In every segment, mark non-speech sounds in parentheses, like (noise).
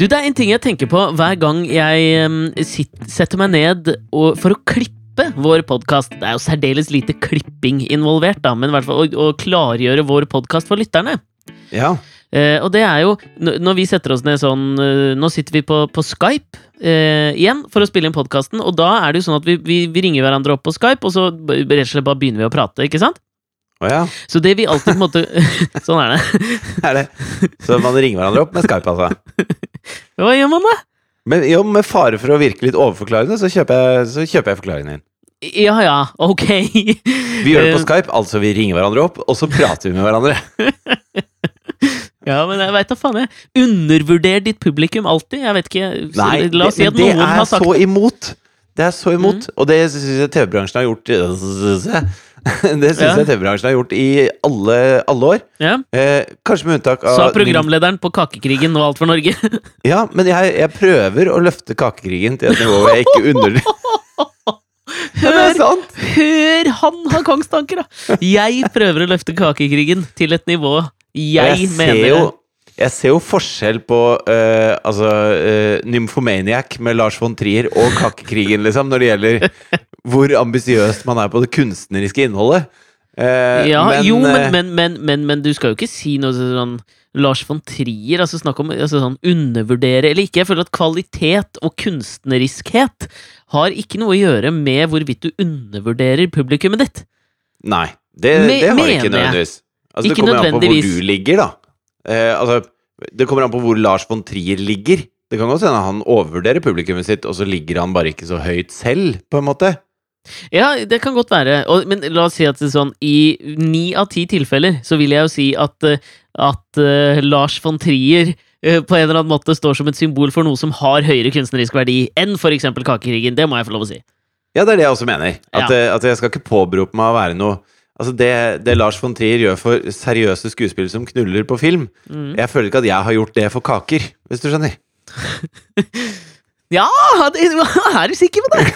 Du, det er en ting jeg tenker på hver gang jeg um, sitt, setter meg ned og, for å klippe vår podkast. Det er jo særdeles lite klipping involvert, da, men i hvert fall å, å klargjøre vår podkast for lytterne. Ja. Uh, og det er jo Når vi setter oss ned sånn uh, Nå sitter vi på, på Skype uh, igjen for å spille inn podkasten, og da er det jo sånn at vi, vi, vi ringer hverandre opp på Skype, og så rett og slett bare begynner vi å prate, ikke sant? Oh, ja. Så det vi alltid på en måte (laughs) Sånn er det. (laughs) Er det. Så man ringer hverandre opp med Skype, altså. (laughs) Hva gjør man da? Men jo, med fare for å virke litt overforklarende, så kjøper jeg, så kjøper jeg forklaringen din. Ja ja, ok. Vi gjør det på Eh, Skype, altså vi ringer hverandre opp, og så prater vi med hverandre. Ja, men jeg veit da faen, jeg. Undervurder ditt publikum alltid. Jeg vet ikke. Nei, La oss si det, at det noen er har sagt så imot. Det er så imot. Mm. Og det syns jeg TV-bransjen har gjort (laughs) Det syns Ja. jeg TV-bransjen har gjort i alle, alle år. ja. Eh, kanskje med unntak av Sa programlederen på Kakekrigen og Alt for Norge. (laughs) Ja, men jeg, jeg prøver å løfte kakekrigen til et nivå hvor jeg ikke under... (laughs) Er sant! Hør han har kongstanker, da! Jeg prøver å løfte Kakekrigen til et nivå jeg, jeg ser mener jo jeg ser jo forskjell på uh, altså, uh, Nymphomaniac med Lars von Trier og Kakekrigen, liksom, når det gjelder hvor ambisiøst man er på det kunstneriske innholdet. Uh, Ja, men, jo, men, eh, men, men, men, men du skal jo ikke si noe sånn Lars von Trier, altså snakk om altså sånn undervurdere eller ikke. Jeg føler at kvalitet og kunstneriskhet har ikke noe å gjøre med hvorvidt du undervurderer publikummet ditt. Nei, det, Me- det har det ikke nødvendigvis. Altså, Ikke det kommer an på hvor du ligger, da. Eh, altså, det kommer an på hvor Lars von Trier ligger. Det kan godt hende han overvurderer publikummet sitt, og så ligger han bare ikke så høyt selv, på en måte. Ja, det kan godt være. Og, men la oss si at det sånn i ni av ti tilfeller så vil jeg jo si at, eh, at uh, Lars von Trier eh, på en eller annen måte står som et symbol for noe som har høyere kunstnerisk verdi enn eksempel Kakekrigen. Det må jeg få lov å si. Ja, det er det jeg også mener. At, Ja. at jeg skal ikke påberope meg å være noe Altså det, det Lars von Trier gjør for seriøse skuespillere som knuller på film Mm. Jeg føler ikke at jeg har gjort det for kaker, hvis du skjønner. (laughs) Ja, det, er du sikker på det? (laughs)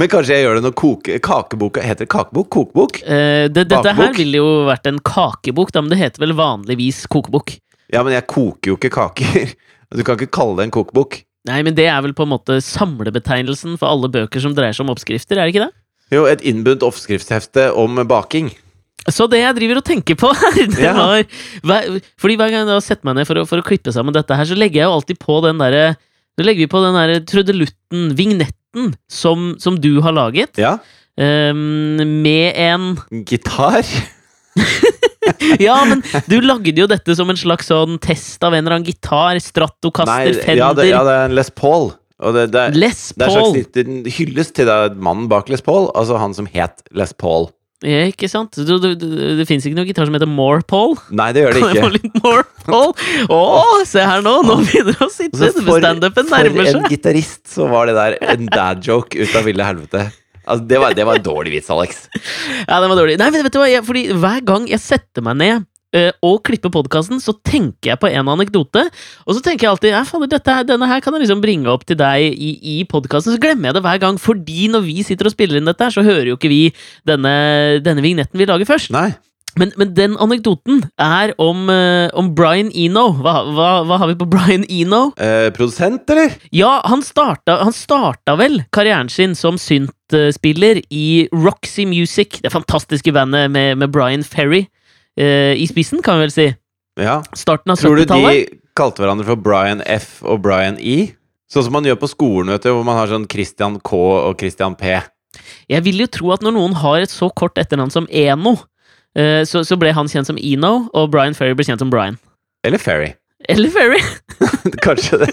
Men kanskje jeg gjør det når koke, kakeboka Heter det kakebok? Kokebok? Eh, det, dette her ville jo vært en kakebok, da, men det heter vel vanligvis kokebok. Ja, men jeg koker jo ikke kaker. (laughs) Du kan ikke kalle det en kokebok. Nei, men det er vel på en måte samlebetegnelsen for alle bøker som dreier seg om oppskrifter, er det ikke det? Jo, et innbundet oppskriftshefte om baking. Så det jeg driver og tenker på (laughs) her, det Ja. var Fordi hver gang jeg har sett meg ned for å, for å klippe sammen dette her, så legger jeg jo alltid på den derre Nå legger vi på den derre trudelutten, vignetten, som, som du har laget, Ja. Um, med en Gitar. (laughs) (laughs) Ja, men du lagde jo dette som en slags sånn test av en eller annen gitar, Stratocaster, Fender, ja, det, ja, det er en Les Paul. Og det, det, Les Les det er en Paul. slags hyllest til mannen bak Les Paul, altså han som het Les Paul. Ja, ikke sant? Du, du, du, det fins ikke noen gitar som heter More Paul? Nei, det gjør det Kan jeg få ikke. litt More Paul? (laughs) Å, se her nå! Nå begynner det å sitte! Standupen for, seg. for en gitarist så var det der en dad joke ut av ville helvete. Altså, det, var, det var en dårlig vits, Alex. (laughs) Ja, den var dårlig. Nei, vet, vet du hva? Jeg, fordi hver gang jeg setter meg ned uh, og klipper podkasten, så tenker jeg på en anekdote. Og så tenker jeg alltid ja, fader, dette, denne her kan jeg liksom bringe opp til deg i, i podkasten. Så glemmer jeg det hver gang, fordi når vi sitter og spiller inn dette, her, så hører jo ikke vi denne, denne vignetten vi lager først. Nei. Men, men den anekdoten er om, eh, om Brian Eno. Hva, hva, hva har vi på Brian Eno? Eh, produsent, eller? Ja, han starta, han starta vel karrieren sin som syntspiller i Roxy Music, det fantastiske bandet med, med Brian Ferry eh, i spissen, kan vi vel si. Ja. Starten av Tror du de 70-tallet. kalte hverandre for Brian F og Brian E? Sånn som man gjør på skolen, vet du, hvor man har sånn Christian K og Christian P. Jeg vil jo tro at når noen har et så kort etternavn som Eno, så, så ble han kjent som Eno, og Brian Ferry ble kjent som Brian. Eller Ferry. Eller Ferry! (laughs) Kanskje det.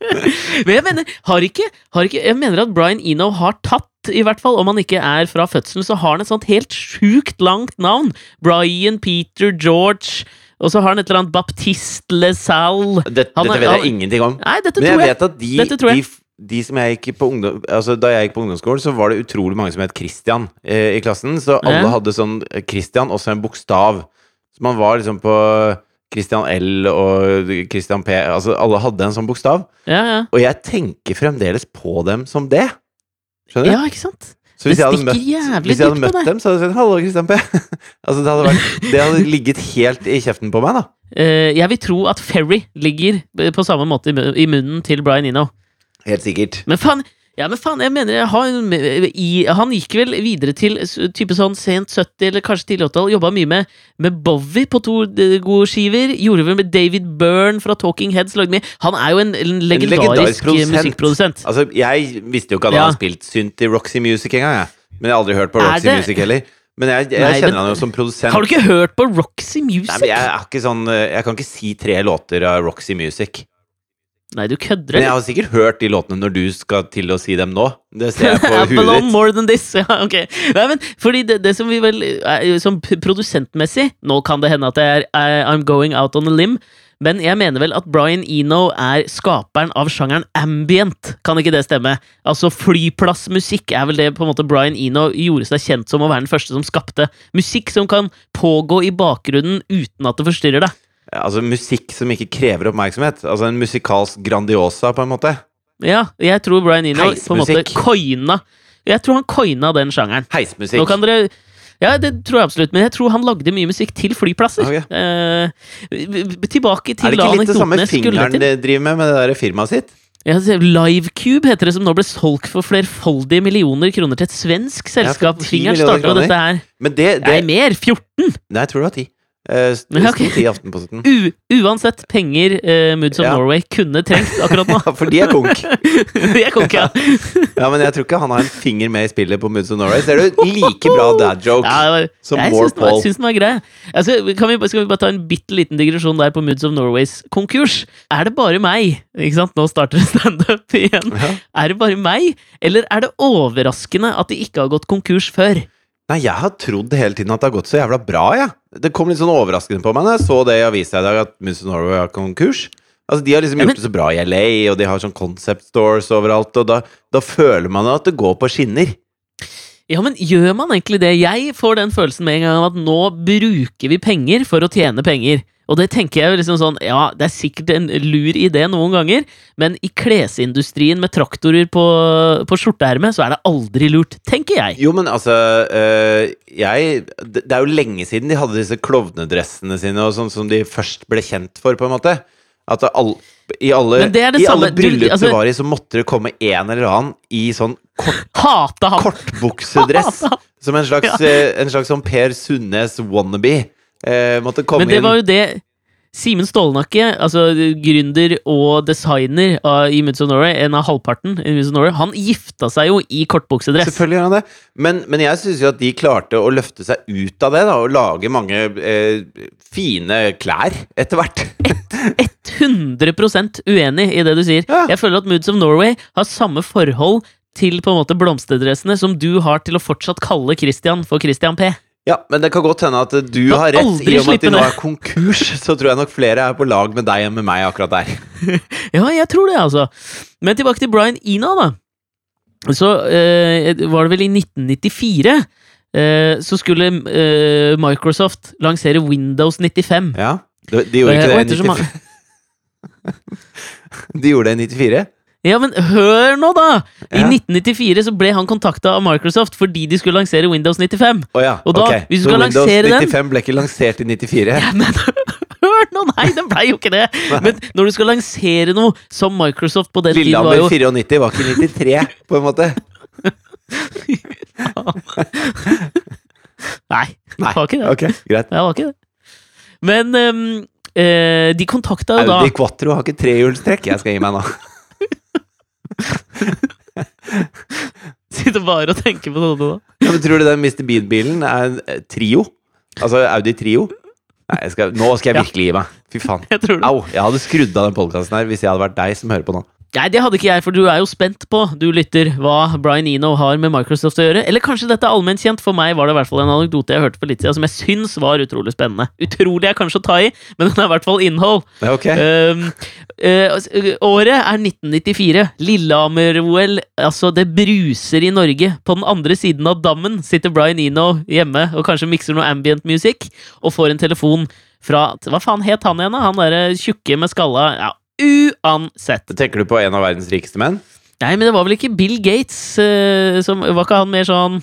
(laughs) Men jeg mener, har ikke, har ikke Jeg mener at Brian Eno har tatt, i hvert fall om han ikke er fra fødselen, så har han et sånt helt sjukt langt navn. Brian, Peter, George Og så har han et eller annet Baptiste LeSalle. Dette, dette vet jeg ingenting om. Nei, dette Men jeg tror jeg. vet at de, Dette tror jeg. de, de som jeg gikk på ungdom, altså Da jeg gikk på ungdomsskolen, så var det utrolig mange som het Christian eh, i klassen. Så alle hadde sånn eh, Christian, også en bokstav. Så man var liksom på Christian L og Christian P. Altså alle hadde en sånn bokstav. Ja, ja. Og jeg tenker fremdeles på dem som det. Skjønner du? ja, ikke sant? Så hvis jeg hadde møtt, hvis jeg hadde møtt dem, så hadde jeg sagt 'hallo, Christian P'. (laughs) altså, det hadde, vært, det hadde ligget helt i kjeften på meg, da. Uh, jeg vil tro at Ferry ligger på samme måte i munnen til Brian Eno. Helt sikkert. Men faen, ja, men faen, jeg mener han, Han gikk vel videre til type sånn sent 70- eller kanskje tidlig 80-tall. Jobba mye med, med Bowie på to eh, gode skiver. Gjorde vel med David Byrne fra Talking Heads. Lagde mye. Han er jo en, en legendarisk, legendarisk musikkprodusent. Altså, jeg visste jo ikke at Ja. han hadde spilt synt i Roxy Music engang, jeg. Men jeg har aldri hørt på Roxy Music heller. Men jeg, jeg Nei, kjenner men- han jo som produsent. Har du ikke hørt på Roxy Music? Nei, men jeg, er ikke sånn, eh, jeg kan ikke si tre låter av Roxy Music. Nei, du kødder. Men jeg har sikkert hørt de låtene når du skal til å si dem nå. Det ser jeg (laughs) på huet ditt. more than this. Ja, (laughs) ok. Nei, men fordi det, det som vi vel er, Som produsentmessig Nå kan det hende at det er er I'm going out on a limb, men jeg mener vel at Brian Eno er skaperen av sjangeren ambient. Kan ikke det stemme? Altså Flyplassmusikk er vel det på en måte Brian Eno gjorde seg kjent som å være den første som skapte. Musikk som kan pågå i bakgrunnen uten at det forstyrrer deg altså musikk som ikke krever oppmerksomhet. Altså en musikalsk Grandiosa, på en måte. Ja, jeg tror Brian Eno på en måte coina Jeg tror han coina den sjangeren. Heismusikk. Nå kan dere ja, det tror jeg absolutt, men jeg tror han lagde mye musikk til flyplasser. Okay. Eh, tilbake til. Er det ikke litt det samme fingeren de driver med med det der firmaet sitt? Ja, Livecube heter det, som nå ble solgt for flerfoldige millioner kroner til et svensk selskap. Ja, Fingeren starta dette her. Men det, det, Nei, mer! 14! Nei, jeg tror det var 10. Eh, okay. uansett penger eh, Moods of ja. Norway kunne trengt akkurat nå. (laughs) for de er konk. (laughs) de er konk, ja. (laughs) ja. Men jeg tror ikke han har en finger med i spillet på Moods of Norway. Så er det like bra dad joke ja, var, som jeg More Jeg syns den var grei. Altså, vi, skal vi bare ta en bitte liten digresjon der på Moods of Norways konkurs? Er det bare meg? Ikke sant? Nå starter standup igjen. Er det bare meg, eller er det overraskende at de ikke har gått konkurs før? Nei, jeg har trodd hele tiden at det har gått så jævla bra, jeg. Det kom litt sånn overraskende på meg da jeg så det i avisa i dag, at Moods of Norway har konkurs. Altså, De har liksom Ja, men- gjort det så bra i LA, og de har sånn concept stores overalt, og da, da føler man at det går på skinner. Ja, men gjør man egentlig det? Jeg får den følelsen med en gang av at nå bruker vi penger for å tjene penger. Og det tenker jeg jo liksom sånn, ja, det er sikkert en lur idé noen ganger, men i klesindustrien med traktorer på, på skjorteermet, så er det aldri lurt, tenker jeg. Jo, men altså øh, Jeg Det er jo lenge siden de hadde disse klovnedressene sine, og sånn som de først ble kjent for, på en måte. At all, i alle, det det i alle bryllup altså- det var i, så måtte det komme en eller annen i sånn kort, kortbuksedress. (laughs) som en slags, ja. en slags sånn Per Sundnes wannabe. Eh, måtte komme Men det inn var jo det Simen Stålnakke, altså gründer og designer av, i Moods of Norway, en av halvparten i Moods of Norway, han gifta seg jo i kortbuksedress. Selvfølgelig gjør han det. Men, men jeg syns jo at de klarte å løfte seg ut av det, da, og lage mange eh, fine klær etter hvert. 100% uenig i det du sier. Ja. Jeg føler at Moods of Norway har samme forhold til på en måte blomsterdressene som du har til å fortsatt kalle Christian for Christian P. Ja, men det kan godt hende at du har rett. I og med at de nå er konkurs, (laughs) så tror jeg nok flere er på lag med deg enn med meg akkurat der. (laughs) Ja, jeg tror det, altså. Men tilbake til Brian Ena, da. Så eh, var det vel i 1994 eh, så skulle eh, Microsoft lansere Windows 95. Ja, De, de gjorde Eh, ikke det i ettersom 94. (laughs) De gjorde det i 94? Ja, men hør nå, da! I Ja. 1994 så ble han kontakta av Microsoft fordi de skulle lansere Windows 95. Å ja, Og da, ok. hvis du Så skal Windows lansere den- 95 ble ikke lansert i 94? Ja, men (laughs) hør nå! Nei, den blei jo ikke det! Men når du skal lansere noe som Microsoft på den tiden var Lillehammer jo 94 var ikke 93, på en måte. (laughs) Nei, det var ikke det. Ok, greit. Det var ikke det. Men ehm, eh, de kontakta jo da Audi Quattro har ikke trehjulstrekk. Jeg skal gi meg nå. Sitter bare og tenker på sånne da. Ja, men tror du den Mr. Bean-bilen er en eh, Trio? Altså Audi Trio? Nei, jeg skal, nå skal jeg Ja. virkelig gi meg. Fy faen. Jeg tror det. Au! Jeg hadde skrudd av den podkasten her hvis jeg hadde vært deg som hører på nå. Nei, det hadde ikke jeg, for du er jo spent på, du lytter, hva Brian Eno har med Microsoft å gjøre. Eller kanskje dette er allmennkjent. For meg var det i hvert fall en anekdote jeg hørte for litt siden som jeg syns var utrolig spennende. Utrolig er kanskje å ta i, men den er i hvert fall innhold. Ja, Ok. Um, eh, året er 1994. Lillehammer-OL. Altså, det bruser i Norge. På den andre siden av dammen sitter Brian Eno hjemme og kanskje mikser noe ambient music, og får en telefon fra Hva faen het han igjen, da? Han derre tjukke med skalla Ja, uansett. Tenker du på en av verdens rikeste menn? Nei, men det var vel ikke Bill Gates Uh, som Var ikke han mer sånn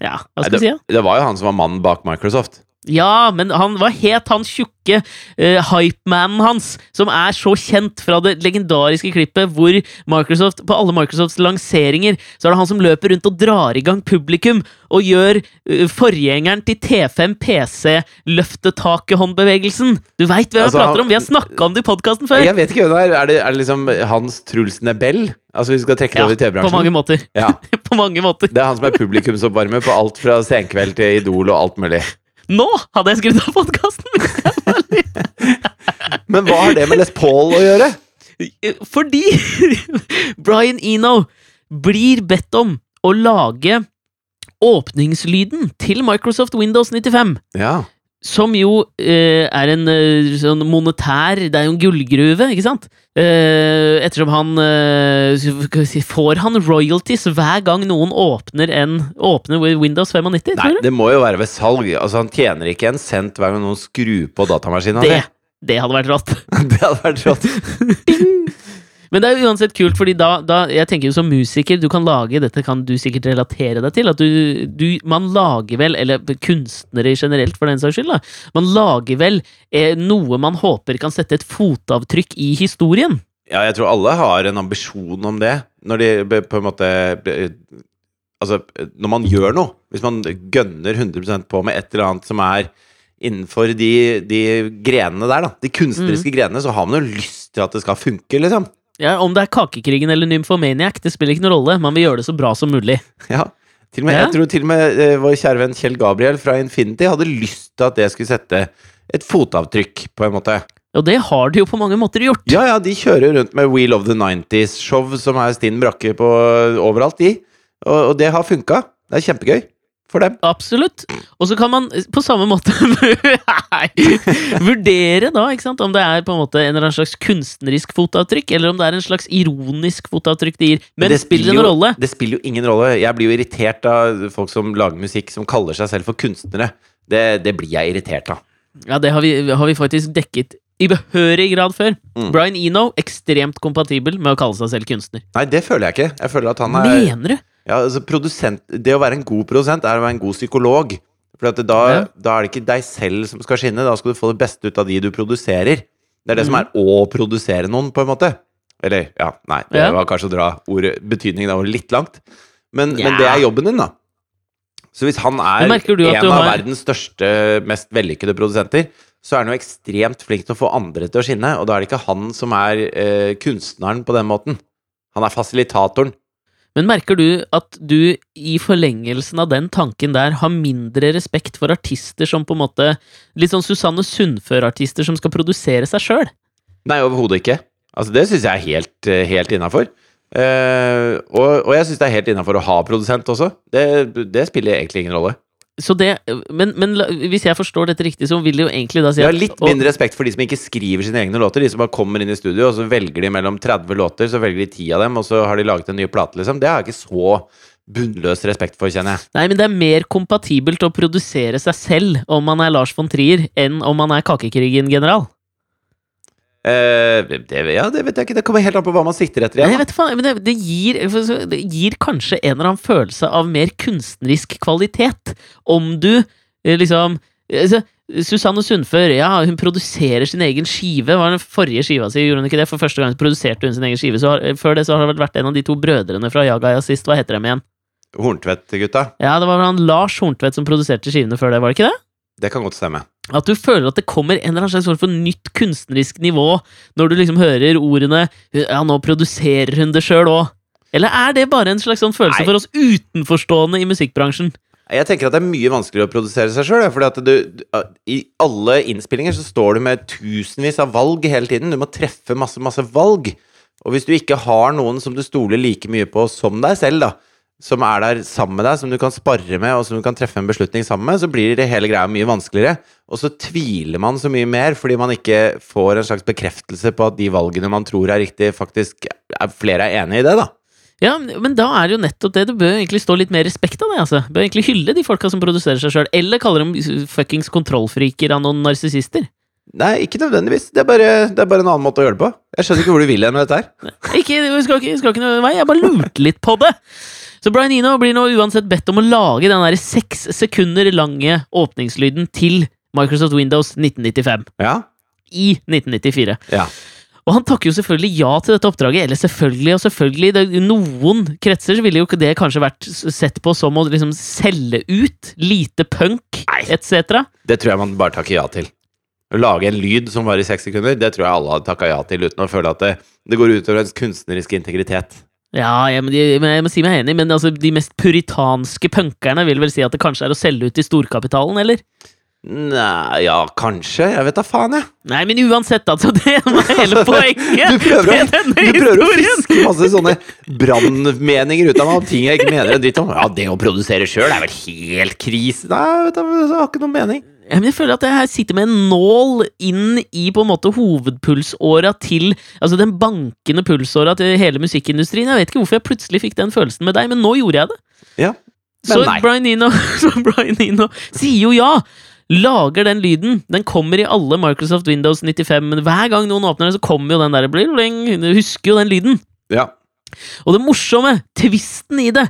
Ja, hva skal vi si? Ja? Det var jo han som var mannen bak Microsoft. Ja, men han, hva het han tjukke uh, hypemanen hans, som er så kjent fra det legendariske klippet hvor Microsoft, på alle Microsofts lanseringer, så er det han som løper rundt og drar i gang publikum og gjør uh, forgjengeren til T5 PC-løftetaket-håndbevegelsen. Du veit hvem jeg Altså, prater om! Vi har snakka om det i podkasten før! Jeg vet ikke hvem det er. Er det, er det liksom Hans Truls Nebel? Altså Vi skal trekke det Ja, over i på mange TV-bransjen? måter. Ja, (laughs) på mange måter. Det er han som er publikumsoppvarmer på alt fra Senkveld til Idol og alt mulig. Nå hadde jeg skrudd av podkasten! (laughs) Men hva har det med Les Paul å gjøre? Fordi (laughs) Brian Eno blir bedt om å lage åpningslyden til Microsoft Windows 95. Ja, Som jo eh, er en eh, sånn monetær Det er jo en gullgruve, ikke sant? Eh, ettersom han eh, si, Får han royalties hver gang noen åpner en Åpner Windows 95? Nei, det må jo være ved salg. Altså Han tjener ikke en cent hver gang noen skrur på datamaskinen. Det, det hadde vært rått. (laughs) det hadde vært rått. (laughs) (laughs) Men det er uansett kult, fordi da, da Jeg tenker jo som musiker, du kan lage Dette kan du sikkert relatere deg til. At du, du Man lager vel, eller kunstnere generelt for den saks skyld, da. Man lager vel eh, noe man håper kan sette et fotavtrykk i historien. Ja, jeg tror alle har en ambisjon om det. Når de på en måte Altså, når man gjør noe, hvis man gønner 100 på med et eller annet som er innenfor de, de grenene der, da, de kunstneriske grenene, så har man jo lyst til at det skal funke, liksom. Ja, Om det er Kakekrigen eller Nymphomaniac, det spiller ikke noen rolle. Man vil gjøre det så bra som mulig. Ja. Til og med, Ja. Jeg tror til og med eh, vår kjære venn Kjell Gabriel fra Infinity hadde lyst til at det skulle sette et fotavtrykk, på en måte. Og det har de jo på mange måter gjort. Ja, ja, de kjører rundt med Wheel of the 90s-show som er stinn brakke på overalt, de. Og, og det har funka. Det er kjempegøy for dem. Absolutt. Og så kan man eh, på samme måte (laughs) vurdere da, ikke sant, om det er på en måte en eller annen slags kunstnerisk fotavtrykk, eller om det er en slags ironisk fotavtrykk det gir. Men det spiller en jo, rolle. Det spiller jo ingen rolle. Jeg blir jo irritert av folk som lager musikk som kaller seg selv for kunstnere. Det, det blir jeg irritert av. Ja, det har vi, har vi faktisk dekket i behørig grad før. Mm. Brian Eno, ekstremt kompatibel med å kalle seg selv kunstner. Nei, det føler jeg ikke. Jeg føler at han er Mener du? Ja, altså, produsent, Det å være en god produsent er å være en god psykolog. For at da, Ja. da er det ikke deg selv som skal skinne, da skal du få det beste ut av de du produserer. Det er det som Mhm. er å produsere noen, på en måte. Eller, ja, nei, det Ja. var kanskje å dra ordet, betydningen av litt langt. Men, men det er jobben din, da. Så hvis han er en har... av verdens største, mest vellykkede produsenter, så er han jo ekstremt flink til å få andre til å skinne, og da er det ikke han som er eh, kunstneren på den måten. Han er fasilitatoren. Men merker du at du i forlengelsen av den tanken der har mindre respekt for artister som på en måte Litt sånn Susanne Sundfør-artister som skal produsere seg sjøl? Nei, overhodet ikke. Altså, det syns jeg er helt, eh, helt innafor. og, og jeg syns det er helt innafor å ha produsent også. Det, det spiller egentlig ingen rolle. Så det, men, men hvis jeg forstår dette riktig, så vil det jo egentlig da si at, Jeg har litt mindre respekt for de som ikke skriver sine egne låter. De som bare kommer inn i studio, og så velger de mellom 30 låter, så velger de 10 av dem, og så har de laget en ny plate, liksom. Det har jeg ikke så bunnløs respekt for, kjenner jeg. Nei, men det er mer kompatibelt å produsere seg selv om man er Lars von Trier, enn om man er Kakekrigen-general. Eh, det, ja, det vet jeg ikke. Det kommer helt an på hva man sikter etter Nei, jeg vet faen, men det, det, gir, det gir kanskje en eller annen følelse av mer kunstnerisk kvalitet om du eh, liksom altså, Susanne Sundfør, ja, hun produserer sin egen skive. Var den forrige skiva si, gjorde hun ikke det? For første gang produserte hun sin egen skive. Så har, før det så har det vært en av de to brødrene fra Jagaya sist. Hva heter dem igjen? Horntvedt-gutta. Ja, det var han Lars Horntvedt som produserte skivene før det, var det ikke det? Det kan godt stemme. At du føler at det kommer en eller annen slags for nytt kunstnerisk nivå når du liksom hører ordene Ja, nå produserer hun det sjøl òg. Eller er det bare en slags sånn følelse Nei. for oss utenforstående i musikkbransjen? Jeg tenker at det er mye vanskeligere å produsere seg sjøl. I alle innspillinger så står du med tusenvis av valg hele tiden. Du må treffe masse, masse valg. Og hvis du ikke har noen som du stoler like mye på som deg selv, da, som er der sammen med deg, som du kan spare med, og som du kan treffe en beslutning sammen med, så blir det hele greia mye vanskeligere. Og så tviler man så mye mer fordi man ikke får en slags bekreftelse på at de valgene man tror er riktig, faktisk er, flere er enig i det, da. Ja, men da er det jo nettopp det. Du bør egentlig stå litt mer respekt av det. altså. Bør egentlig hylle de folka som produserer seg sjøl, eller kaller dem fuckings kontrollfriker av noen narsissister. Nei, ikke nødvendigvis. Det er, bare, det er bare en annen måte å gjøre det på. Jeg skjønner ikke hvor du vil hen med dette her. Ikke, vi skal ikke, skal ikke noe vei, jeg bare lurte litt på det. Så Brian Eno blir nå uansett bedt om å lage den der seks sekunder lange åpningslyden til Microsoft Windows 1995 Ja? i 1994. Ja. Og han takker jo selvfølgelig ja til dette oppdraget. Eller selvfølgelig og selvfølgelig. I noen kretser ville jo ikke det kanskje vært sett på som å liksom selge ut. Lite punk etc. Det tror jeg man bare takker ja til. Å lage en lyd som varer i seks sekunder, det tror jeg alle hadde takka ja til uten å føle at det, det går utover ens kunstneriske integritet. Ja, jeg, jeg, jeg må si meg enig, men altså, de mest puritanske punkerne vil vel si at det kanskje er å selge ut til storkapitalen, eller? Nei, ja, kanskje. Jeg vet da faen, jeg. Nei, men uansett, altså. (laughs) Det var hele poenget Du prøver, med denne du prøver å fiske masse sånne brannmeninger ut av meg om ting jeg ikke mener en dritt om. Ja, det å produsere sjøl er vel helt krise. Nei, vet du, det har ikke noen mening. Jeg føler at jeg her sitter med en nål inn i på en måte hovedpulsåra til Altså den bankende pulsåra til hele musikkindustrien. Jeg vet ikke hvorfor jeg plutselig fikk den følelsen med deg, men nå gjorde jeg det. Ja, men Så nei. Brian Eno, (laughs) så Brian Eno sier jo ja! Lager den lyden. Den kommer i alle Microsoft Windows 95. Men hver gang noen åpner den, så kommer jo den der bling, bling. Husker jo den lyden. Ja. Og det morsomme, tvisten i det,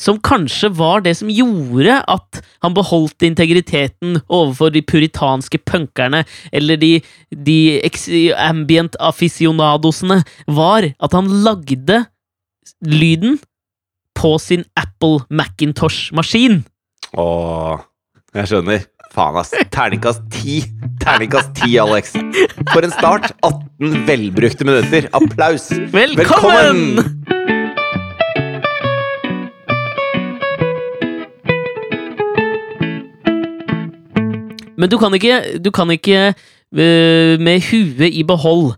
som kanskje var det som gjorde at han beholdt integriteten overfor de puritanske punkerne, eller de, de ambient aficionadosene, var at han lagde lyden på sin Apple Macintosh-maskin. Åh, jeg skjønner. Faen, ass. Terningkast ti. Terningkast ti, Alex. For en start. 18 velbrukte minutter. Applaus. Velkommen! Velkommen! Men du kan ikke, du kan ikke uh, med huet i behold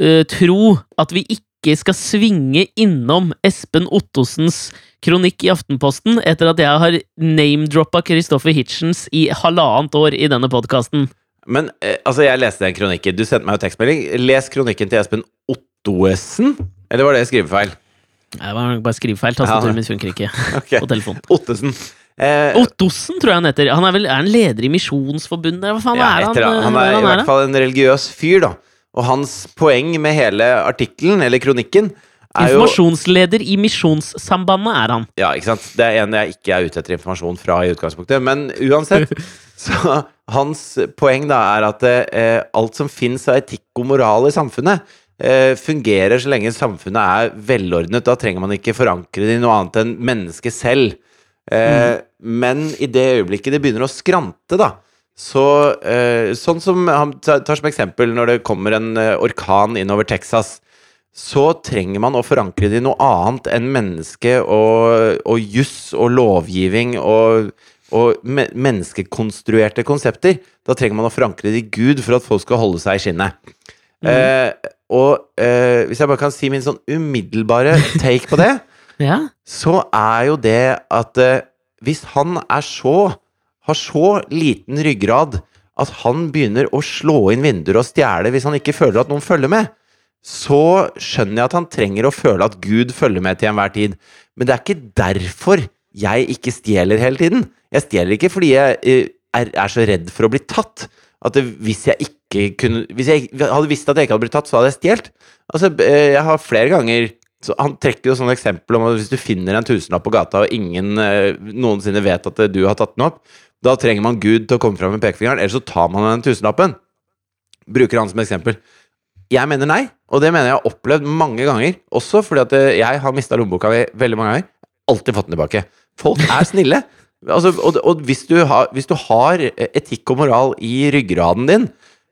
uh, tro at vi ikke skal svinge innom Espen Ottosens kronikk i Aftenposten etter at jeg har name-droppa Christopher Hitchens i halvannet år i denne podkasten. Men eh, altså, jeg leste den kronikken. Du sendte meg jo tekstmelding. Les kronikken til Espen Ottoesen. Eller var det skrivefeil? Det var bare skrivefeil. Tastaturet mitt funker ikke (laughs) okay. på telefonen. Ottesen. Eh, Ottosen, tror jeg han heter. Han er vel er han leder i Misjonsforbundet? Hva faen ja, er han? etter, han Hva er i hvert fall en religiøs fyr, da. Og hans poeng med hele artikkelen, eller kronikken, er jo Informasjonsleder i Misjonssambandet er han. Ja, ikke sant? Det er en jeg ikke er ute etter informasjon fra i utgangspunktet. Men uansett, (laughs) så hans poeng da er at eh, alt som fins av etikk og moral i samfunnet, eh, fungerer så lenge samfunnet er velordnet. Da trenger man ikke forankre det i noe annet enn mennesket selv. Eh, Men i det øyeblikket det begynner å skrante, da så eh, Sånn som han tar som eksempel når det kommer en eh, orkan innover Texas så trenger man å forankre det i noe annet enn menneske og, og juss og lovgivning og, og me menneskekonstruerte konsepter. Da trenger man å forankre det i Gud for at folk skal holde seg i skinnet. Eh, og eh, hvis jeg bare kan si min sånn umiddelbare (laughs) take på det, Ja. så er jo det at eh, hvis han er så har så liten ryggrad at han begynner å slå inn vinduer og stjele hvis han ikke føler at noen følger med, så skjønner jeg at han trenger å føle at Gud følger med til enhver tid. Men det er ikke derfor jeg ikke stjeler hele tiden. Jeg stjeler ikke fordi jeg eh, er, er så redd for å bli tatt. At hvis jeg ikke kunne Hvis jeg hadde visst at jeg ikke hadde blitt tatt, så hadde jeg stjålet. Altså, eh, jeg har flere ganger så Han trekker jo sånn eksempel om at hvis du finner en tusenlapp på gata, og ingen eh, noensinne vet at eh, du har tatt den opp, da trenger man Gud til å komme fram med pekefingeren, ellers så tar man den tusenlappen. Bruker han som eksempel. Jeg mener nei, og det mener jeg har opplevd mange ganger. Også fordi at eh, jeg har mista lommeboka mi veldig mange ganger. Alltid fått den tilbake. Folk er snille. Altså, og og hvis, du har, hvis du har etikk og moral i ryggraden din,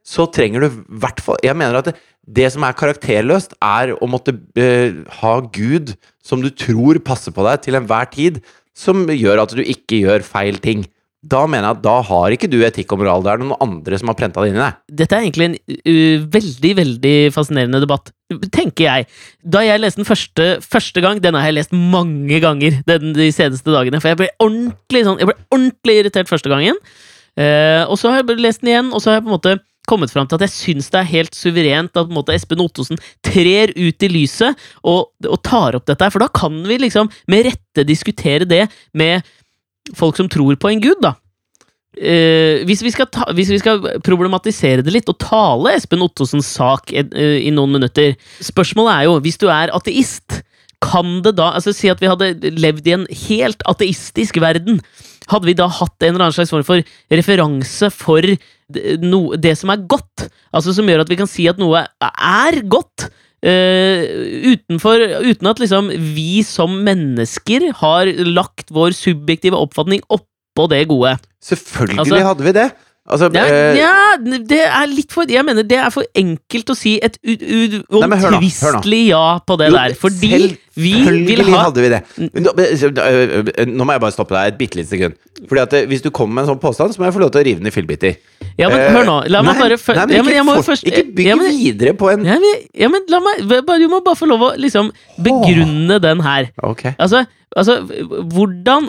så trenger du i hvert fall Jeg mener at det, det som er karakterløst, er å måtte uh, ha Gud som du tror passer på deg til enhver tid, som gjør at du ikke gjør feil ting. Da mener jeg at da har ikke du etikk og moral. det er noen andre som har prenta det inn i deg. Dette er egentlig en uh, veldig, veldig fascinerende debatt, tenker jeg. Da jeg leste den første, første gang, den har jeg lest mange ganger den, de seneste dagene, for jeg ble ordentlig, sånn, jeg ble ordentlig irritert første gangen. Uh, og så har jeg lest den igjen, og så har jeg på en måte kommet fram til at jeg syns det er helt suverent at måte Espen Ottosen trer ut i lyset og, og tar opp dette for da kan vi liksom med rette diskutere det med folk som tror på en gud, da. eh, hvis, vi ta, hvis vi skal problematisere det litt og tale Espen Ottosens sak eh, i noen minutter Spørsmålet er jo, hvis du er ateist, kan det da altså Si at vi hadde levd i en helt ateistisk verden. Hadde vi da hatt en eller annen slags form for referanse for no, det som er godt? Altså Som gjør at vi kan si at noe er godt? Uh, utenfor, uten at liksom vi som mennesker har lagt vår subjektive oppfatning oppå det gode. Selvfølgelig Altså- hadde vi det! Altså, Ja, eh, ja, det er litt for Jeg mener det er for enkelt å si et uomtvistelig ja på det jo, der. Fordi vi vil ha hadde vi det. Nå, men, må jeg bare stoppe deg et bitte lite sekund. Fordi at Hvis du kommer med en sånn påstand, så må jeg få lov til å rive den i fillebiter. Ja, men Eh, hør nå. La meg bare nei, men ja, men ikke jeg må først Ikke bygg ja, men, videre på en ja, men, ja, men la meg bare- Du må bare få lov å liksom begrunne den her. Ok. Altså, altså hvordan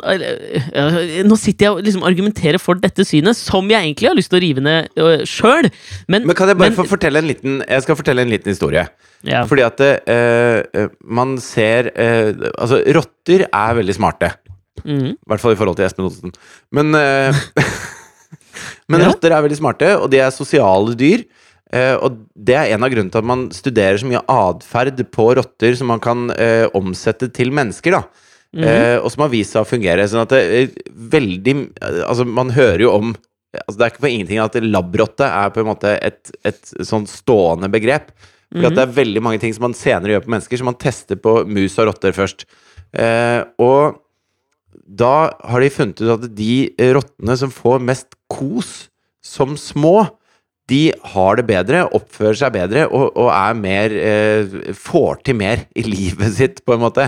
Nå sitter jeg og liksom argumenterer for dette synet, som jeg egentlig har lyst til å rive ned sjøl. Men, Men kan jeg bare men- få fortelle en liten Jeg skal fortelle en liten historie. ja. Fordi at eh, man ser eh, Altså, rotter er veldig smarte. Mm. I hvert fall i forhold til Espen Ottosen. Men, eh, (laughs) men Ja. rotter er veldig smarte, og de er sosiale dyr. Eh, og det er en av grunnene til at man studerer så mye atferd på rotter som man kan eh, omsette til mennesker. da Mhm. eh, Og som har vist seg å fungere. Sånn at det er veldig Altså, man hører jo om Altså, det er ikke for ingenting at labrotte er på en måte et, et sånn stående begrep. Fordi at det er veldig mange ting som man senere gjør på mennesker, som man tester på mus og rotter først. Eh, og da har de funnet ut at de rottene som får mest kos som små, de har det bedre, oppfører seg bedre og, og er mer eh, Får til mer i livet sitt, på en måte.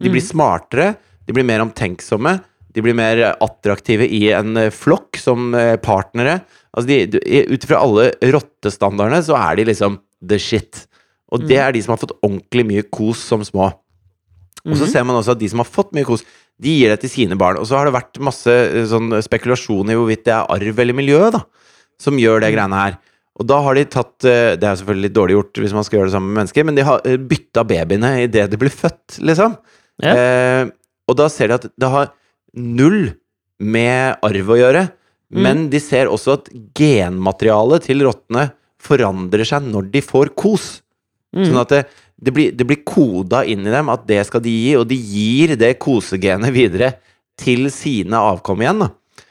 De blir smartere, de blir mer omtenksomme, de blir mer attraktive i en flokk som eh, partnere. Altså de, Ut fra alle rottestandardene så er de liksom the shit. Og det er de som har fått ordentlig mye kos som små. Og så Mhm. ser man også at de som har fått mye kos, de gir det til sine barn. Og så har det vært masse eh, sånn spekulasjon i hvorvidt det er arv eller miljø da, som gjør Mm. det greiene her. Og da har de tatt eh, Det er selvfølgelig litt dårlig gjort hvis man skal gjøre det sammen med mennesker, men de har eh, bytta babyene idet de blir født, liksom. Ja. Eh, og da ser de at det har null med arv å gjøre. Mm. Men de ser også at genmaterialet til rottene forandrer seg når de får kos. Mm. Sånn at det, det, blir, det blir koda inn i dem at det skal de gi, og de gir det kosegenet videre til sine avkom igjen. Da.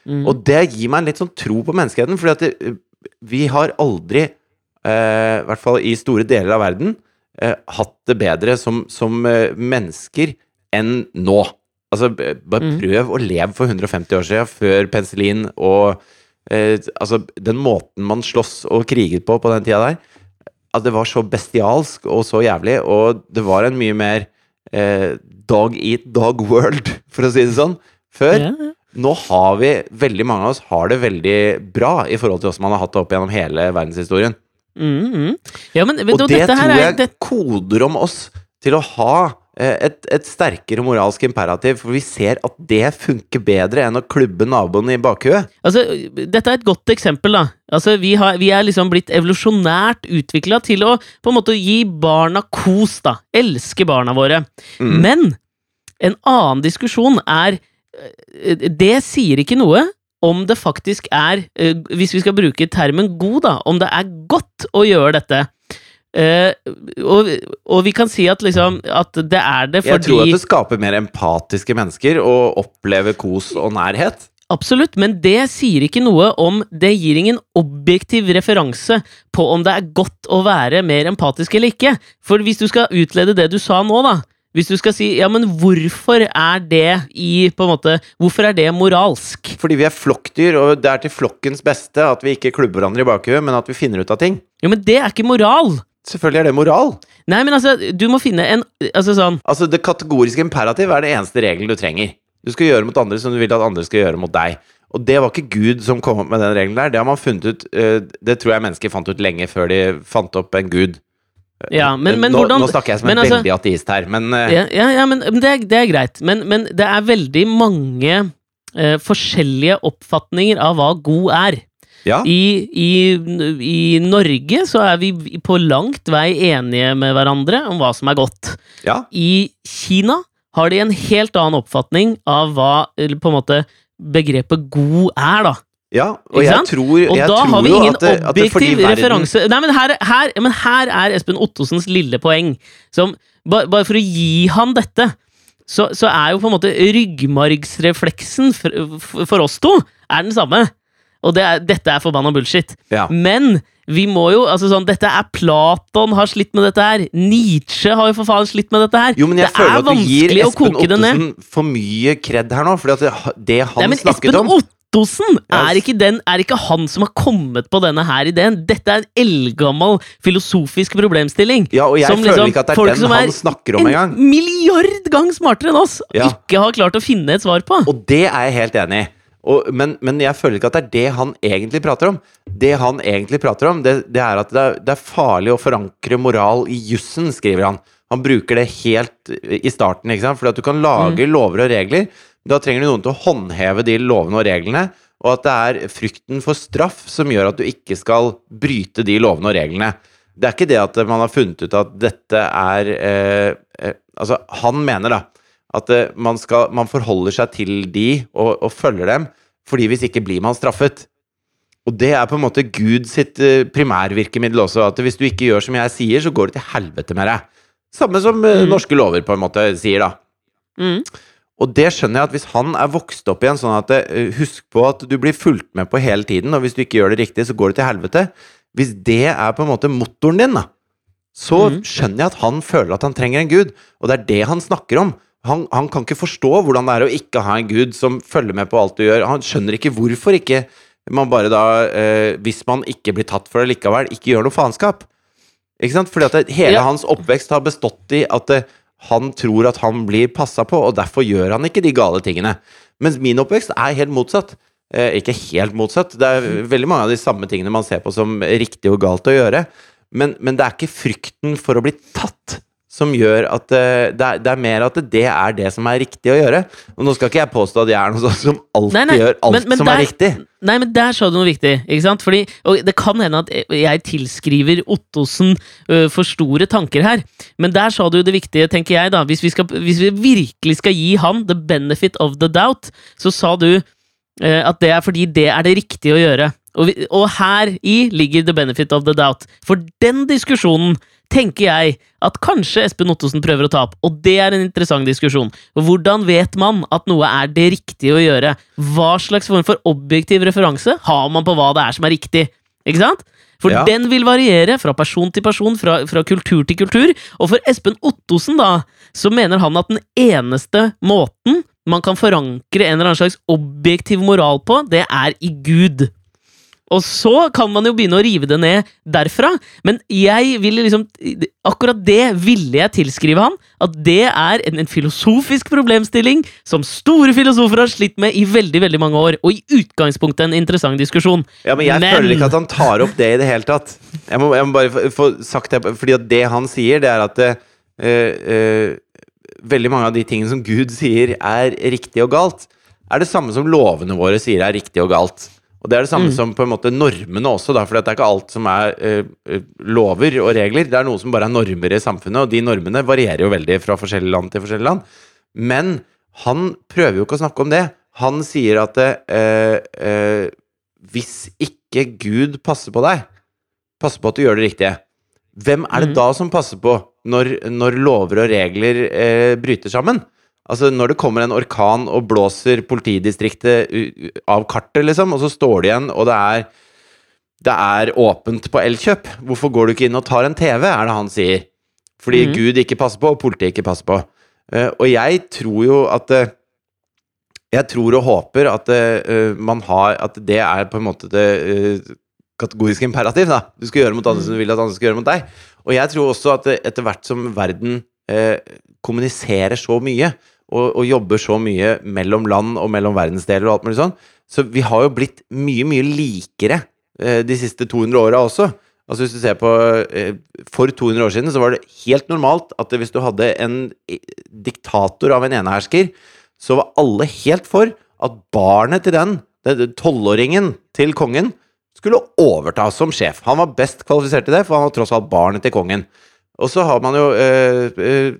Mm. Og det gir meg en litt sånn tro på menneskeheten, fordi at det, vi har aldri, eh, i hvert fall i store deler av verden, eh, hatt det bedre som, som eh, mennesker enn nå. Altså, bare Mm. prøv å leve for 150 år siden, før penicillin og eh, Altså, den måten man slåss og kriget på på den tida der, at det var så bestialsk og så jævlig, og det var en mye mer eh, dog eat dog world, (laughs) for å si det sånn, før. Ja, ja. Nå har vi, veldig mange av oss har det veldig bra i forhold til oss man har hatt det opp gjennom hele verdenshistorien. Mm, mm. ja, men, Og det dette her tror er jeg det, koder om oss til å ha et, et sterkere moralsk imperativ, for vi ser at det funker bedre enn å klubbe naboen i bakhuet. altså, Dette er et godt eksempel. da Altså, vi, har, vi er liksom blitt evolusjonært utvikla til å på en måte gi barna kos. da Elske barna våre. Mm. Men en annen diskusjon er eh, Det sier ikke noe om det faktisk er, eh, hvis vi skal bruke termen god, da, om det er godt å gjøre dette. Eh, og, og vi kan si at liksom At det er det fordi Jeg tror at det skaper mer empatiske mennesker å oppleve kos og nærhet. Absolutt, men det sier ikke noe om Det gir ingen objektiv referanse på om det er godt å være mer empatisk eller ikke. For hvis du skal utlede det du sa nå, da Hvis du skal si ja, men hvorfor er det i på en måte Hvorfor er det moralsk? Fordi vi er flokkdyr, og det er til flokkens beste at vi ikke klubber hverandre i bakhuet, men at vi finner ut av ting. Jo, men det er ikke moral! Selvfølgelig er det moral. Nei, men altså, du må finne en Altså sånn Altså, Det kategoriske imperativ er det eneste regelen du trenger. Du skal gjøre mot andre som du vil at andre skal gjøre mot deg. Og det var ikke Gud som kom opp med den regelen der. Det har man funnet ut eh, Det tror jeg mennesker fant ut lenge før de fant opp en gud. Ja, men, men nå, hvordan nå snakker jeg som en altså- veldig ateist her, men eh, Ja, ja, ja men men det, er, det er greit. Men, men det er veldig mange uh, forskjellige oppfatninger av hva god er. Ja. I, i, I Norge så er vi på langt vei enige med hverandre om hva som er godt. ja. I Kina har de en helt annen oppfatning av hva på en måte begrepet god er, da. Ja, og jeg tror, Og jeg da tror har vi ingen at det, at objektiv verden- referanse Nei, men her, her, men her er Espen Ottosens lille poeng. Som, bare, bare for å gi han dette, så, så er jo på en måte ryggmargsrefleksen for, for oss to er den samme. Og det er, dette er forbanna bullshit. Ja. Men vi må jo altså sånn, Dette er Platon har slitt med dette her. Nietzsche har jo for faen slitt med dette her. Jo, men jeg det føler er at du gir Espen Ottosen. Ottesen for mye kred her nå. Fordi at det, det han Nei, men snakket Espen om Ottosen er ikke, den, er ikke han som har kommet på denne her ideen. Dette er en eldgammel filosofisk problemstilling. Ja, og jeg som føler liksom ikke at det er den han er snakker om en engang. milliard gang smartere enn oss Ja. ikke har klart å finne et svar på. Og det er jeg helt enig i. Og, men, men jeg føler ikke at det er det han egentlig prater om. Det han egentlig prater om, det, det er at det er, det er farlig å forankre moral i jussen, skriver han. Han bruker det helt i starten, ikke sant? fordi at du kan lage Mm. lover og regler. Da trenger du noen til å håndheve de lovene og reglene. Og at det er frykten for straff som gjør at du ikke skal bryte de lovene og reglene. Det er ikke det at man har funnet ut at dette er eh, eh, Altså, han mener da at eh, man, skal, man forholder seg til de og, og følger dem, fordi hvis ikke blir man straffet. Og det er på en måte Gud sitt eh, primærvirkemiddel også. At hvis du ikke gjør som jeg sier, så går det til helvete med deg. Samme som eh, Mm. norske lover på en måte sier, da. Mm. Og det skjønner jeg at hvis han er vokst opp igjen sånn at Husk på at du blir fulgt med på hele tiden, og hvis du ikke gjør det riktig, så går det til helvete. Hvis det er på en måte motoren din, da, så Mhm. skjønner jeg at han føler at han trenger en gud. Og det er det han snakker om. Han, han kan ikke forstå hvordan det er å ikke ha en gud som følger med på alt du gjør. Han skjønner ikke hvorfor ikke man bare da, eh, hvis man ikke blir tatt for det likevel, ikke gjør noe faenskap. Ikke sant? Fordi at det, hele Ja. hans oppvekst har bestått i at det, han tror at han blir passa på, og derfor gjør han ikke de gale tingene. Mens min oppvekst er helt motsatt. Eh, ikke helt motsatt. Det er veldig mange av de samme tingene man ser på som riktig og galt å gjøre. Men, men det er ikke frykten for å bli tatt som gjør at eh, det, er, det er mer at det er det som er riktig å gjøre. Og nå skal ikke jeg påstå at jeg er noe sånn som alltid Nei, nei, gjør alt men- men som er riktig. Nei, men der sa du noe viktig. ikke sant? Fordi, og Det kan hende at jeg tilskriver Ottosen ø, for store tanker her, men der sa du det viktige, tenker jeg. da. Hvis vi, skal, hvis vi virkelig skal gi han the benefit of the doubt, så sa du eh, at det er fordi det er det riktige å gjøre. Og, vi, og her i ligger the benefit of the doubt. For den diskusjonen tenker jeg at kanskje Espen Ottosen prøver å ta opp, og det er en interessant diskusjon. Hvordan vet man at noe er det riktige å gjøre? Hva slags form for objektiv referanse har man på hva det er som er riktig? Ikke sant? For Ja. den vil variere fra person til person, fra, fra kultur til kultur. Og for Espen Ottosen, da, så mener han at den eneste måten man kan forankre en eller annen slags objektiv moral på, det er i Gud. Og så kan man jo begynne å rive det ned derfra, men jeg ville liksom Akkurat det ville jeg tilskrive han. At det er en, en filosofisk problemstilling som store filosofer har slitt med i veldig veldig mange år, og i utgangspunktet en interessant diskusjon. Ja, men jeg Men- føler ikke at han tar opp det i det hele tatt. Jeg må, jeg må bare få, sagt det, fordi det han sier, det er at det, øh, øh, veldig mange av de tingene som Gud sier er riktig og galt, er det samme som lovene våre sier er riktig og galt. Og det er det samme Mm. som på en måte normene også, da, for det er ikke alt som er eh, eh, lover og regler. Det er noe som bare er normer i samfunnet, og de normene varierer jo veldig fra forskjellige land til forskjellige land. Men han prøver jo ikke å snakke om det. Han sier at eh, eh, hvis ikke Gud passer på deg, passer på at du gjør det riktige, hvem er det mm. da som passer på når, når lover og regler eh, bryter sammen? Altså Når det kommer en orkan og blåser politidistriktet av kartet, liksom, og så står det igjen, og det er det er åpent på Elkjøp. Hvorfor går du ikke inn og tar en TV, er det han sier. Fordi mm. Gud ikke passer på, og politiet ikke passer på. Uh, og jeg tror jo at uh, Jeg tror og håper at uh, man har At det er på en måte det kategoriske imperativ. da Du skal gjøre mot andre som du vil at andre skal gjøre mot deg. Og jeg tror også at etter hvert som verden kommuniserer så mye, og, og jobber så mye mellom land og mellom verdensdeler og alt mulig sånn, så vi har jo blitt mye, mye likere eh, de siste 200 åra også. Altså hvis du ser på eh, For 200 år siden så var det helt normalt at hvis du hadde en diktator av en enehersker, så var alle helt for at barnet til den, den tolvåringen til kongen, skulle overta som sjef. Han var best kvalifisert til det, for han var tross alt barnet til kongen. Og så har man jo eh, eh,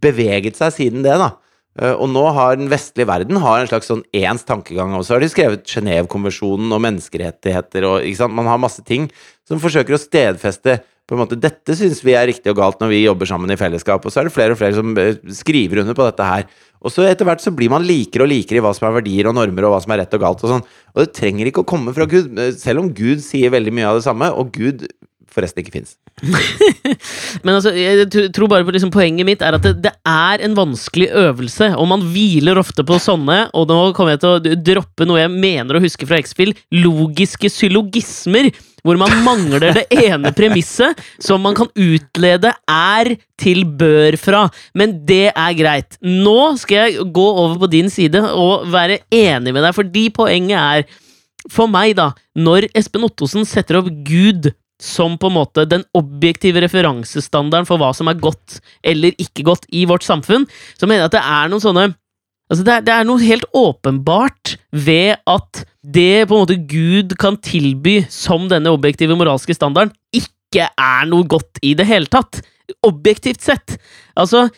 beveget seg siden det, da. Eh, og nå har den vestlige verden har en slags sånn ens tankegang. Og så har de skrevet Genévekonvensjonen og menneskerettigheter og ikke sant? Man har masse ting som forsøker å stedfeste på en måte, Dette syns vi er riktig og galt når vi jobber sammen i fellesskap. Og så er det flere og flere som eh, skriver under på dette her. Og så etter hvert så blir man likere og likere i hva som er verdier og normer, og hva som er rett og galt og sånn. Og det trenger ikke å komme fra Gud, eh, selv om Gud sier veldig mye av det samme, og Gud forresten ikke fins. (laughs) Men altså, jeg tror bare på liksom, Poenget mitt er at det, det, er en vanskelig øvelse, og man hviler ofte på sånne, og nå kommer jeg til å droppe noe jeg mener å huske fra X-Fill, logiske syllogismer, hvor man mangler det ene premisset som man kan utlede er til bør fra. Men det er greit. Nå skal jeg gå over på din side og være enig med deg, fordi poenget er for meg, da, når Espen Ottosen setter opp Gud som på en måte den objektive referansestandarden for hva som er godt eller ikke godt i vårt samfunn, så mener jeg at det er noen sånne Altså det, er, det er noe helt åpenbart ved at det på en måte Gud kan tilby som denne objektive moralske standarden, ikke er noe godt i det hele tatt. Objektivt sett. Altså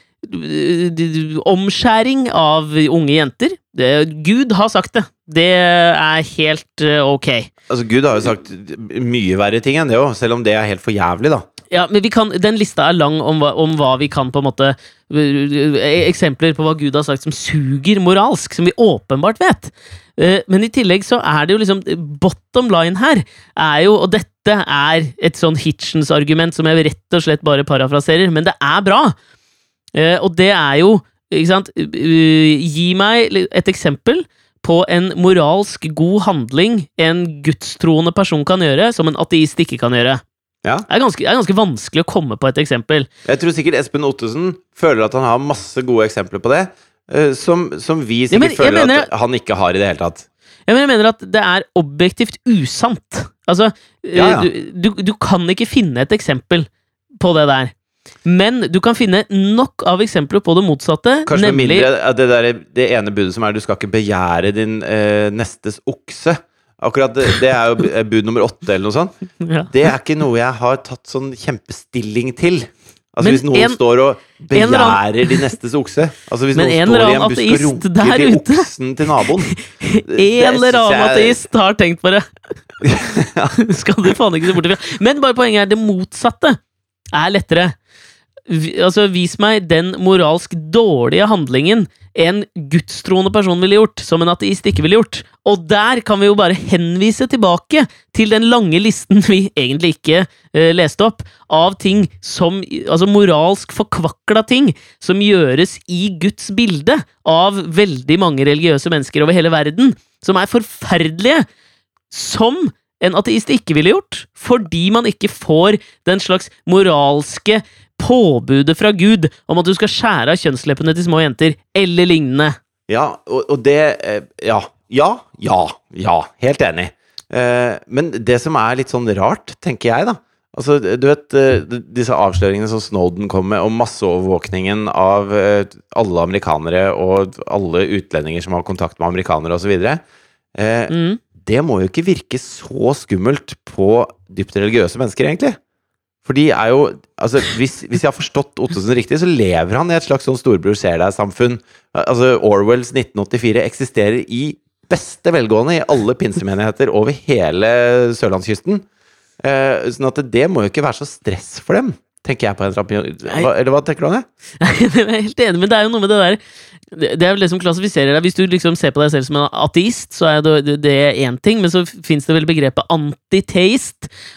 Omskjæring av unge jenter. Gud har sagt det. Det er helt uh, ok. Altså, Gud har jo sagt mye verre ting enn det òg, selv om det er helt for jævlig, da. Ja, men kan, Den lista er lang om hva, om hva, vi kan på en måte Eksempler på hva Gud har sagt som suger moralsk, som vi åpenbart vet. Eh, men i tillegg så er det jo liksom Bottom line her er jo, og dette er et sånn Hitchens-argument som jeg rett og slett bare parafraserer, men det er bra! Eh, og det er jo Ikke sant Gi meg et eksempel på en moralsk god handling en gudstroende person kan gjøre, som en ateist ikke kan gjøre. Ja. Det, er ganske, det, er ganske, vanskelig å komme på et eksempel. Jeg tror sikkert Espen Ottesen føler at han har masse gode eksempler på det, som, som, vi sikkert ja, men, føler mener, at han ikke har i det hele tatt. Ja, men jeg mener at det er objektivt usant. Altså, ja, du, du, du kan ikke finne et eksempel på det der. Men du kan finne nok av eksempler på det motsatte. Kanskje nemlig... mindre det, der, det ene budet som er du skal ikke begjære din eh, nestes okse. Akkurat det, det, er jo eh, bud nummer åtte, eller noe sånt. (laughs) Ja. Det er ikke noe jeg har tatt sånn kjempestilling til. Altså men Hvis noen en, står og begjærer annen, de nestes okse Altså Hvis noen står i en busk og runker til oksen til naboen (laughs) En eller annen ateist har tenkt på det! (laughs) Skal du faen ikke se bort ifra. Men bare poenget er det motsatte er lettere altså, vis meg den moralsk dårlige handlingen en gudstroende person ville gjort, som en ateist ikke ville gjort. Og der kan vi jo bare henvise tilbake til den lange listen vi egentlig ikke uh, leste opp, av ting som Altså moralsk forkvakla ting som gjøres i Guds bilde av veldig mange religiøse mennesker over hele verden, som er forferdelige. Som en ateist ikke ville gjort, fordi man ikke får den slags moralske påbudet fra Gud om at du skal skjære av kjønnsleppene til små jenter, eller lignende. Ja, og, og det eh, Ja. Ja, ja, ja. Helt enig. Eh, men det som er litt sånn rart, tenker jeg, da Altså, du vet eh, disse avsløringene som Snowden kom med, om masseovervåkningen av alle amerikanere og alle utlendinger som har kontakt med amerikanere osv. Eh, mm. Det må jo ikke virke så skummelt på dypt religiøse mennesker, egentlig. For de er jo Altså, hvis, hvis jeg har forstått Ottesen riktig, så lever han i et slags sånn storebror ser deg-samfunn. Altså, Orwells 1984 eksisterer i beste velgående i alle pinsemenigheter over hele sørlandskysten. Eh, sånn at det må jo ikke være så stress for dem tenker jeg på en trapp. Eller hva tenker du om det? (laughs) jeg er helt enig, men det er jo noe med det der Det er vel det som klassifiserer deg. Hvis du liksom ser på deg selv som en ateist, så er det én ting, men så fins det vel begrepet.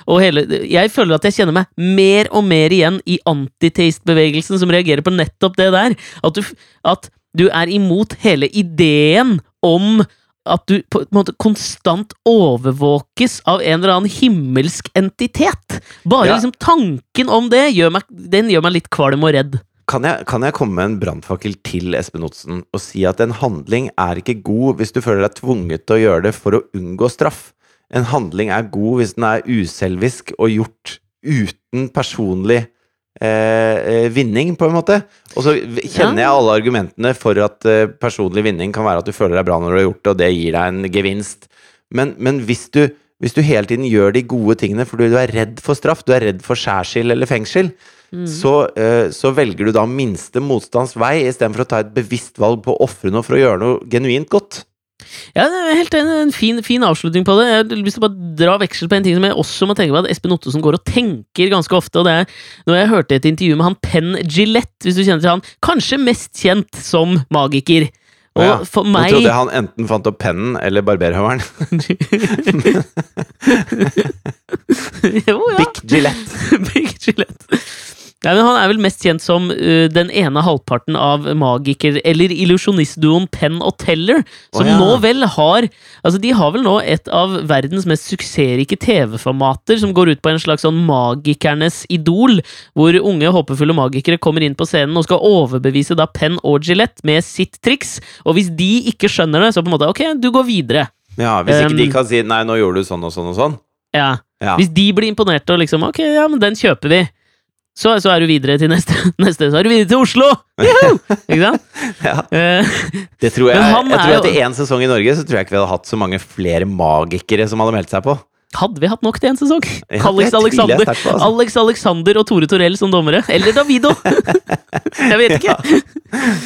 Og hele Jeg føler at jeg kjenner meg mer og mer igjen i antitaste-bevegelsen, som reagerer på nettopp det der. At du, at du er imot hele ideen om at du på en måte konstant overvåkes av en eller annen himmelsk entitet. Bare ja. liksom tanken om det gjør meg, den gjør meg litt kvalm og redd. Kan jeg, kan jeg komme med en brannfakkel til Espen Otsen og si at en handling er ikke god hvis du føler deg tvunget til å gjøre det for å unngå straff? En handling er god hvis den er uselvisk og gjort uten personlig Eh, eh, vinning, på en måte. Og så kjenner jeg alle argumentene for at eh, personlig vinning kan være at du føler deg bra når du har gjort det, og det gir deg en gevinst. Men, men hvis, du, hvis, du, hele tiden gjør de gode tingene fordi du er redd for straff, du er redd for skjærsild eller fengsel, Mm. så, eh, så velger du da minste motstands vei istedenfor å ta et bevisst valg på å ofre noe for å gjøre noe genuint godt. Ja, det er helt enig. En fin, fin avslutning på det. Jeg har lyst til å bare dra veksel på en ting som jeg også må tenke på, at Espen Ottosen går og tenker ganske ofte, og det er når jeg hørte et intervju med han Penn Gillette, hvis du kjenner til han, kanskje mest kjent som magiker. Og Ja, for meg trodde jeg han enten fant opp pennen eller barberhøvelen. (laughs) Jo, ja. Bic Gillette. Big Gillette. (laughs) Nei, men han er vel mest kjent som uh, den ene halvparten av magiker- eller illusjonistduoen Penn og Teller, som oh, ja. nå vel har Altså, de har vel nå et av verdens mest suksessrike TV-formater, som går ut på en slags sånn magikernes idol, hvor unge, håpefulle magikere kommer inn på scenen og skal overbevise da Penn og Gillette med sitt triks, og hvis de ikke skjønner det, så på en måte Ok, du går videre. Ja, Hvis ikke de Um, kan si 'nei, nå gjorde du sånn og sånn og sånn'. Ja. Ja. Hvis de blir imponerte og liksom Ok, ja, men den kjøper vi. Så, så er du videre til neste. (laughs) neste så er du videre til Oslo! Ikke sant? (laughs) Ja. Eh, Det tror jeg, jeg tror jo- i én sesong i Norge Så tror jeg ikke vi hadde hatt så mange flere magikere som hadde meldt seg på. hadde vi hatt nok til en sesong? Ja, Alex Alexander, på, altså. Alex Alexander og Tore Torell som dommere. Eller Davido! (laughs) jeg vet ikke.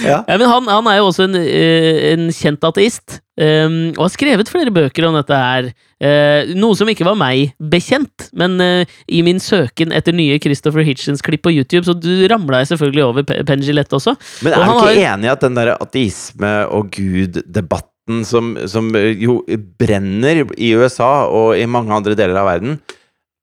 Ja. Ja, men han, han er jo også en, eh, en kjent ateist, um, og har skrevet flere bøker om dette her. Uh, noe som ikke var meg bekjent, men uh, i min søken etter nye Christopher Hitchens-klipp på YouTube, så du ramla jeg selvfølgelig over Penn også. Men Og er du ikke har- enig i at den der ateisme og Gud-debatten som, som jo brenner i USA og i mange andre deler av verden,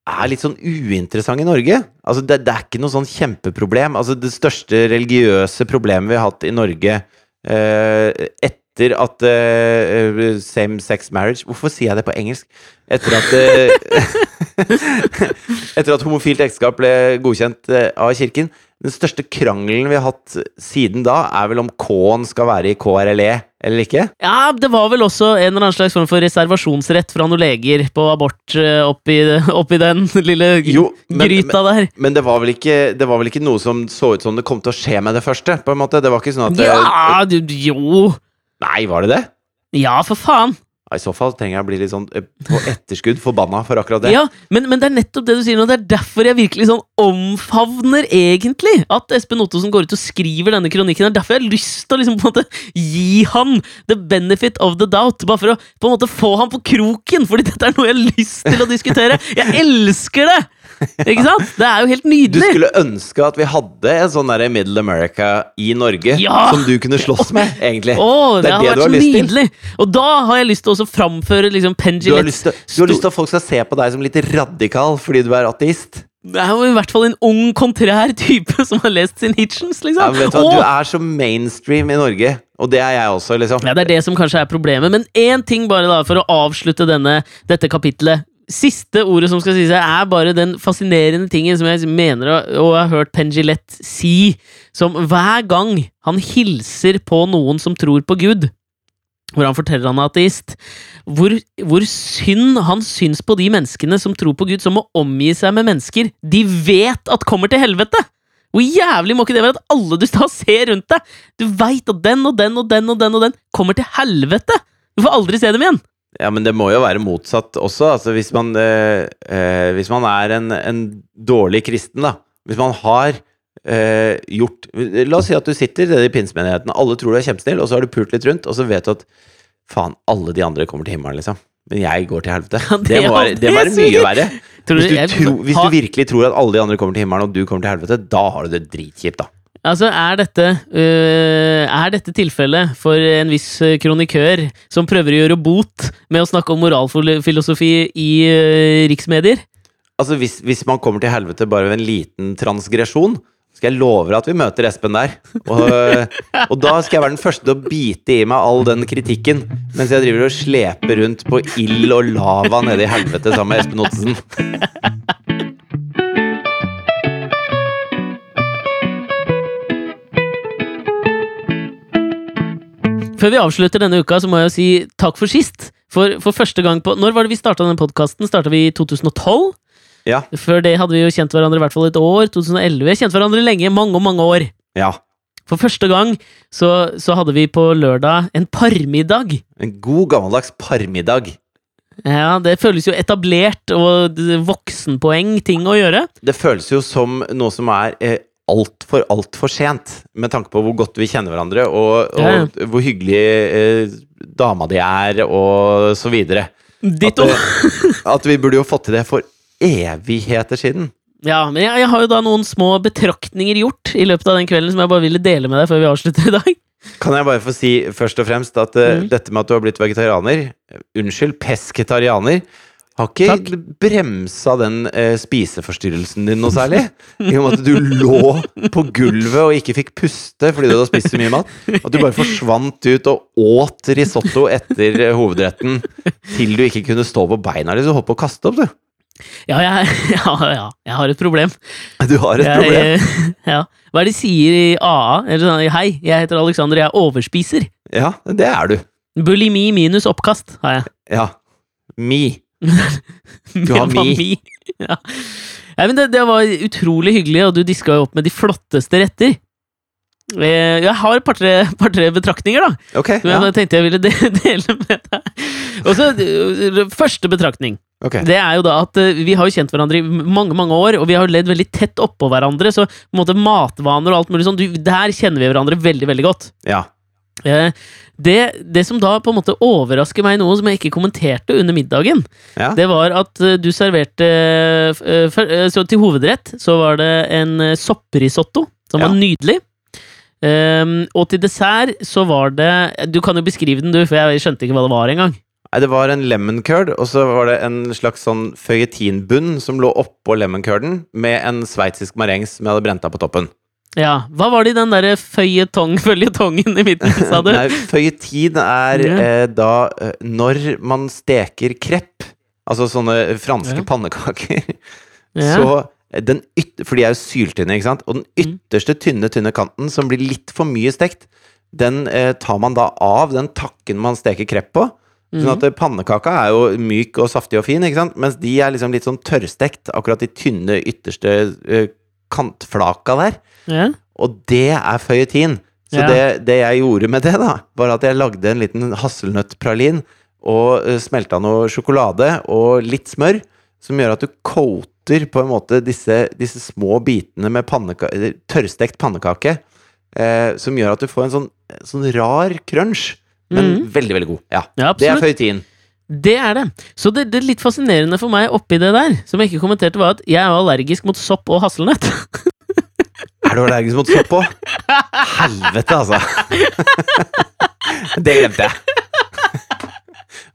er litt sånn uinteressant i Norge? Altså, det, det er ikke noe sånn kjempeproblem. Altså, det største religiøse problemet vi har hatt i Norge uh, etter at uh, same sex marriage Hvorfor sier jeg det på engelsk? Etter at eh, (laughs) Etter at homofilt ekteskap ble godkjent av kirken. Den største krangelen vi har hatt siden da, er vel om K-en skal være i KRLE eller ikke? Ja, det var vel også en eller annen slags form for reservasjonsrett fra noen leger på abort oppi, (laughs) oppi den lille Jo, men- gryta der. Men det var, vel ikke, det var vel ikke noe som så ut som det kom til å skje med det første? på en måte Det var ikke sånn at Ja, jo Nei, var det det? Ja, for faen. I så fall trenger jeg å bli litt sånn eh, på etterskudd forbanna for akkurat det. Ja, men, men det er nettopp det du sier nå. Det er derfor jeg virkelig sånn omfavner egentlig at Espen Ottosen går ut og skriver denne kronikken. Det er derfor jeg har lyst til å liksom på en måte gi han the benefit of the doubt. Bare for å på en måte få han på kroken, fordi dette er noe jeg har lyst til å diskutere. Jeg elsker det! Ikke sant? Det er jo helt nydelig. Du skulle ønske at vi hadde en sånn der Middle America i Norge Ja! som du kunne slåss med, egentlig. Åh, det, det er har det vært så har lyst til. nydelig! Og da har jeg lyst til å framføre liksom til, du har lyst til at folk skal se på deg som litt radikal fordi du er ateist. Det er jo i hvert fall en ung, kontrær type som har lest sin Hitchens, liksom. Ja, vet du. Og- du er så mainstream i Norge, og det er jeg også, liksom. Ja, Det er det som kanskje er problemet. Men én ting bare da, for å avslutte denne, dette kapitlet. Siste ordet som skal sies, her, er bare den fascinerende tingen som jeg mener og har hørt Pengilette si, som hver gang han hilser på noen som tror på Gud, hvor han forteller han er ateist, hvor, hvor synd han syns på de menneskene som tror på Gud, som må omgi seg med mennesker de vet at kommer til helvete! Hvor jævlig må ikke det være at alle du da ser rundt deg, du veit at den og den og den og den og den kommer til helvete! Du får aldri se dem igjen! Ja, men det må jo være motsatt også. Altså, hvis man, eh, eh, hvis man er en, en dårlig kristen, da. Hvis man har eh, gjort La oss si at du sitter i pinsemenigheten, alle tror du er kjempesnill, og så har du pult litt rundt, og så vet du at faen, alle de andre kommer til himmelen, liksom. Men jeg går til helvete. Ja, det det, må være, det det må være mye verre. Hvis du, tro, hvis du virkelig tror at alle de andre kommer til himmelen, og du kommer til helvete, da har du det dritkjipt, da. Altså, er dette, uh, er dette tilfellet for en viss øh, kronikør som prøver å gjøre bot med å snakke om moralfilosofi i uh, riksmedier? Altså, hvis, hvis man kommer til helvete bare ved en liten transgresjon, skal jeg love deg at vi møter Espen der. Og, og da skal jeg være den første til å bite i meg all den kritikken, mens jeg driver og sleper rundt på ild og lava nede i helvete sammen med Espen Ottesen. Før vi avslutter denne uka, så må jeg jo si takk for sist. For, for første gang på Når var det vi starta denne podkasten? Starta vi i 2012? Ja. Før det hadde vi jo kjent hverandre i hvert fall et år. 2011. Vi har kjent hverandre lenge. Mange, mange år. Ja. For første gang så, så hadde vi på lørdag en parmiddag. En god gammeldags parmiddag. Ja, det føles jo etablert og voksenpoeng ting å gjøre. Det føles jo som noe som er eh, altfor, altfor sent, med tanke på hvor godt vi kjenner hverandre, og, og Ja, ja. hvor hyggelig eh, dama di er, og så videre. At, Ditto. at vi burde jo fått til det for evigheter siden. Ja, men jeg, jeg har jo da noen små betraktninger gjort i løpet av den kvelden som jeg bare ville dele med deg før vi avslutter i dag. Kan jeg bare få si først og fremst at eh, Mhm. dette med at du har blitt vegetarianer eh, Unnskyld, pesketarianer. Har ikke Takk. bremsa den eh, spiseforstyrrelsen din noe særlig. I og med at du lå på gulvet og ikke fikk puste fordi du hadde spist så mye mat. At du bare forsvant ut og åt risotto etter eh, hovedretten til du ikke kunne stå på beina. Du holdt på å kaste opp, du. Ja, jeg, (laughs) ja, ja, jeg har et problem. Du har et Jeg, problem. (laughs) ja. Hva er det de sier i AA? Sånn, Hei, jeg heter Alexander, jeg overspiser. Ja, det er du. Bulimi minus oppkast har jeg. Ja. Me. Du har mi. (laughs) Ja. Nei, men det, det var utrolig hyggelig, og du diska jo opp med de flotteste retter. Eh, Jeg har et par-tre (laughs) par tre betraktninger, da. Okay, Som Ja. jeg tenkte jeg ville de (laughs) dele med deg. Og så eh, Første betraktning. Okay. Det er jo da at eh, vi har jo kjent hverandre i mange mange år, og vi har jo ledd veldig tett oppå hverandre. Så på en måte matvaner og alt mulig sånn, du, der kjenner vi hverandre veldig veldig godt. Ja. Eh, det, det som da på en måte overrasker meg noe som jeg ikke kommenterte under middagen, ja. det var at eh, du serverte eh, Så til hovedrett så var det en sopprisotto, som var nydelig. Ehm, og til dessert så var det Du kan jo beskrive den, du, for jeg skjønte ikke hva det var engang. Nei, det var en lemon curd, og så var det en slags sånn føyetinbunn som lå oppå lemon curden, med en sveitsisk marengs som jeg hadde brent av på toppen. Ja, Hva var det i den derre (laughs) føljetongen i midten, sa du? Nei, føyetin er Ja. eh, da eh, når man steker krepp, altså sånne franske Ja. pannekaker, Ja. så eh, den yt For de er jo syltynne, ikke sant? Og den Mm. ytterste tynne, tynne kanten, som blir litt for mye stekt, den eh, tar man da av den takken man steker krepp på. Sånn at eh, pannekaka er jo myk og saftig og fin, ikke sant? mens de er liksom litt sånn tørrstekt, akkurat de tynne ytterste eh, kantflaka der. Ja. Og det er føyetin. Så Ja. det, det jeg gjorde med det, da, var at jeg lagde en liten hasselnøttpralin og uh, smelta noe sjokolade og litt smør, som gjør at du coater på en måte disse, disse små bitene med panneka tørrstekt pannekake, eh, som gjør at du får en sånn, sånn rar crunch, men mm. veldig, veldig god. Ja, ja, det er føyetin. Det er det. Så det, det litt fascinerende for meg oppi det der, som jeg ikke kommenterte, var at jeg er allergisk mot sopp og hasselnøtt. (laughs) Er du allergisk mot sopp òg? Helvete, altså! Det glemte jeg.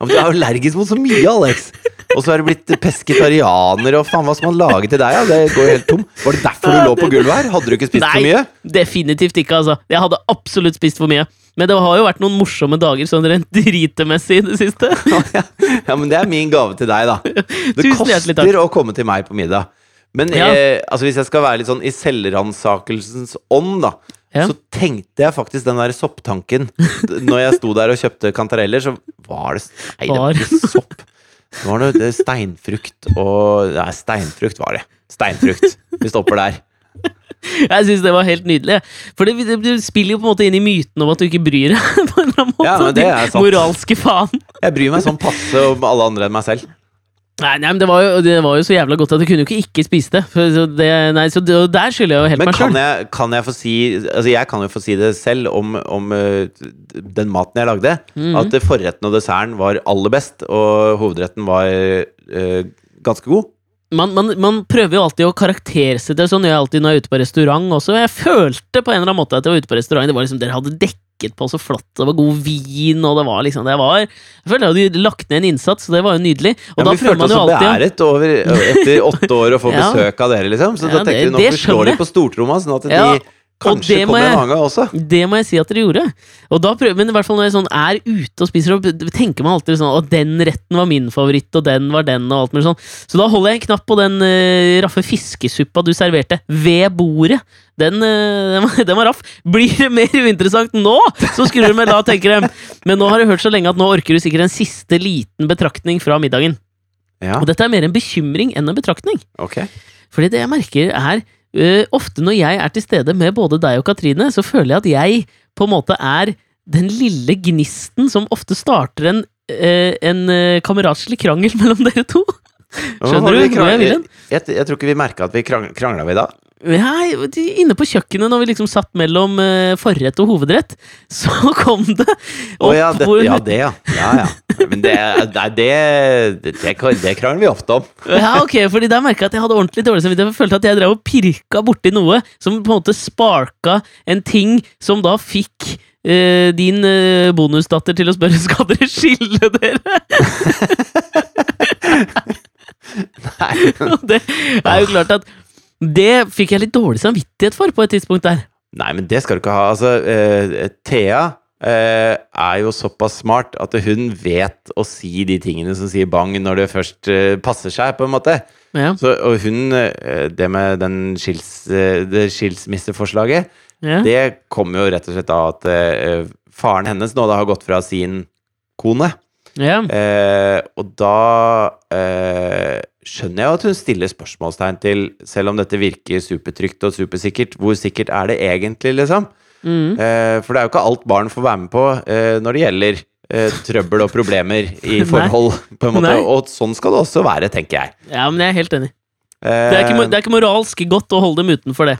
Du er allergisk mot så mye, Alex. Og så er du blitt pesketarianer, og faen, hva skal man lage til deg? Ja? Det går helt tom. Var det derfor du lå på gulvet her? Hadde du ikke spist for Nei. mye? Definitivt ikke, altså. Jeg hadde absolutt spist for mye. Men det har jo vært noen morsomme dager sånn rent dritemessig i det siste. (laughs) Ja, ja, men det er min gave til deg, da. Det Tusen koster å komme til meg på middag. Men Ja. eh, altså, hvis jeg skal være litt sånn i selvransakelsens ånd, da, Ja. så tenkte jeg faktisk den der sopptanken. (laughs) Når jeg sto der og kjøpte kantareller, så var det Nei, det var ikke sopp. Det var noe det steinfrukt og Nei, steinfrukt var det. Steinfrukt. Vi stopper der. (laughs) Jeg syns det var helt nydelig. For det, det, det spiller jo på en måte inn i myten om at du ikke bryr deg. (laughs) på en eller annen måte. Ja, Din sant. Moralske faen. Jeg bryr meg sånn passe om alle andre enn meg selv. Nei, nei, men det var, jo, det var jo så jævla godt at du kunne jo ikke ikke spise det. Så det nei, så det, der skylder jeg jo helt Men meg kan sjøl. jeg, kan jeg få si Altså, jeg kan jo få si det selv om, om den maten jeg lagde. Mhm. At forretten og desserten var aller best, og hovedretten var eh, ganske god. Man, man, man prøver jo alltid å karaktersette det. Sånn gjør jeg alltid når jeg er ute på restaurant også. Jeg følte på en eller annen måte at jeg var ute på restaurant. Det var liksom, Dere hadde dekket på så flott, det var god vin, og det var liksom det var, Jeg føler jeg hadde lagt ned en innsats, så det var jo nydelig. Og Ja, da vi prøver følte man oss jo alltid å beæret over, (laughs) etter åtte år å få besøk av dere, liksom. Så Ja, da tenkte det- vi nå vi slår litt på stortromma, sånn at de kanskje det må kommer jeg- gang også. Det må jeg si at dere gjorde. Og da prøver, men i hvert fall når jeg sånn er ute og spiser, og tenker man alltid sånn at den retten var min favoritt, og den var den, og alt mulig sånn. Så da holder jeg en knapp på den uh, raffe fiskesuppa du serverte ved bordet. Den, eh, den, var, (laughs) den var raff. Blir det mer uinteressant nå, så skrur du meg da, tenker de. Men nå har du hørt så lenge at nå orker du sikkert en siste liten betraktning fra middagen. Ja, Og dette er mer en bekymring enn en betraktning. Okay. Fordi det jeg merker er øh, Ofte når jeg er til stede med både deg og Katrine, så føler jeg at jeg på en måte er den lille gnisten som ofte starter en uh, en eh, kameratslig krangel (laughs) mellom dere to. Skjønner du hvor jeg vil hen? Jeg, jeg, tror ikke vi merka at vi krang, krangla vi da. Nei, inne på kjøkkenet når vi liksom satt mellom eh, forrett og hovedrett, (laughs) så kom det opp oh, ja, det, ja, det, ja. ja, ja. Men det, det, det, det, det krangler vi ofte om. (laughs) Ja, ok, fordi der merka jeg at jeg hadde ordentlig dårlig samvittighet. Jeg følte at jeg drev og pirka borti noe som på en måte sparka en ting som da fikk Uh, din uh, bonusdatter til å spørre (laughs) skal dere skille dere. Nei. Det er jo klart at det fikk jeg litt dårlig samvittighet for på et tidspunkt der. Nei, men det skal du ikke ha. Altså, uh, Thea uh, er jo såpass smart at hun vet å si de tingene som sier bang, når det først uh, passer seg, på en måte. Ja, Så, og hun Det med den skils, det skilsmisseforslaget, ja. det kommer jo rett og slett av at faren hennes nå da har gått fra sin kone. ja. Og da skjønner jeg at hun stiller spørsmålstegn til, selv om dette virker supertrygt og supersikkert, hvor sikkert er det egentlig, liksom? Mm. Eh, for det er jo ikke alt barn får være med på eh, når det gjelder eh, trøbbel og problemer i (laughs) forhold, på en måte. Nei. Og sånn skal det også være, tenker jeg. ja, men jeg er helt enig. Det er, ikke, det er ikke moralsk godt å holde dem utenfor det.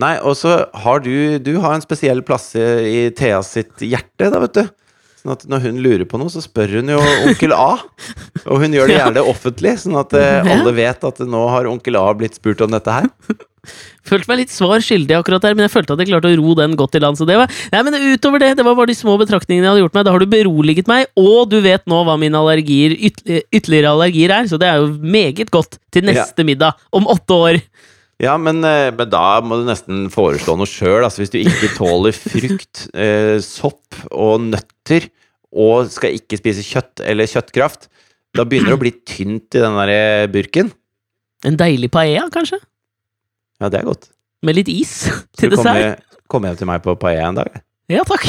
Nei, og så har du Du har en spesiell plass i, i Thea sitt hjerte, da, vet du. Sånn at når hun lurer på noe, så spør hun jo onkel A. Og hun gjør det gjerne offentlig, sånn at eh, alle vet at nå har onkel A blitt spurt om dette her. Følte meg litt svar skyldig akkurat der, men jeg følte at jeg klarte å ro den godt i land. Så det var, nei, men utover det, det var bare de små betraktningene jeg hadde gjort meg. Da har du beroliget meg, og du vet nå hva mine allergier, ytterligere allergier er, så det er jo meget godt til neste middag om åtte år. Ja, men, eh, men da må du nesten foreslå noe sjøl. Altså, hvis du ikke tåler frukt, eh, sopp og nøtter, og skal ikke spise kjøtt eller kjøttkraft, da begynner det å bli tynt i den der eh, burken. En deilig paella, kanskje? Ja, det er godt. Med litt is til dessert. Skal dessert? komme hjem til meg på paella en dag? Ja, takk.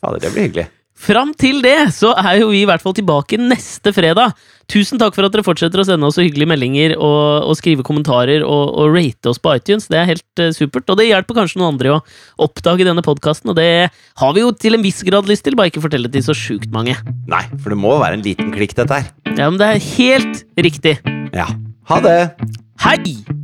Fader, det blir hyggelig. Fram til det så er jo vi i hvert fall tilbake neste fredag. Tusen takk for at dere fortsetter å sende oss så hyggelige meldinger og, og skrive kommentarer og, og rate oss på iTunes. Det er helt uh, supert, og det hjelper kanskje noen andre å oppdage denne podkasten. Og det har vi jo til en viss grad lyst til, bare ikke fortelle til så sjukt mange. Nei, for det må være en liten klikk, dette her. Ja, men det er helt riktig. Ja. Ha det! Hei!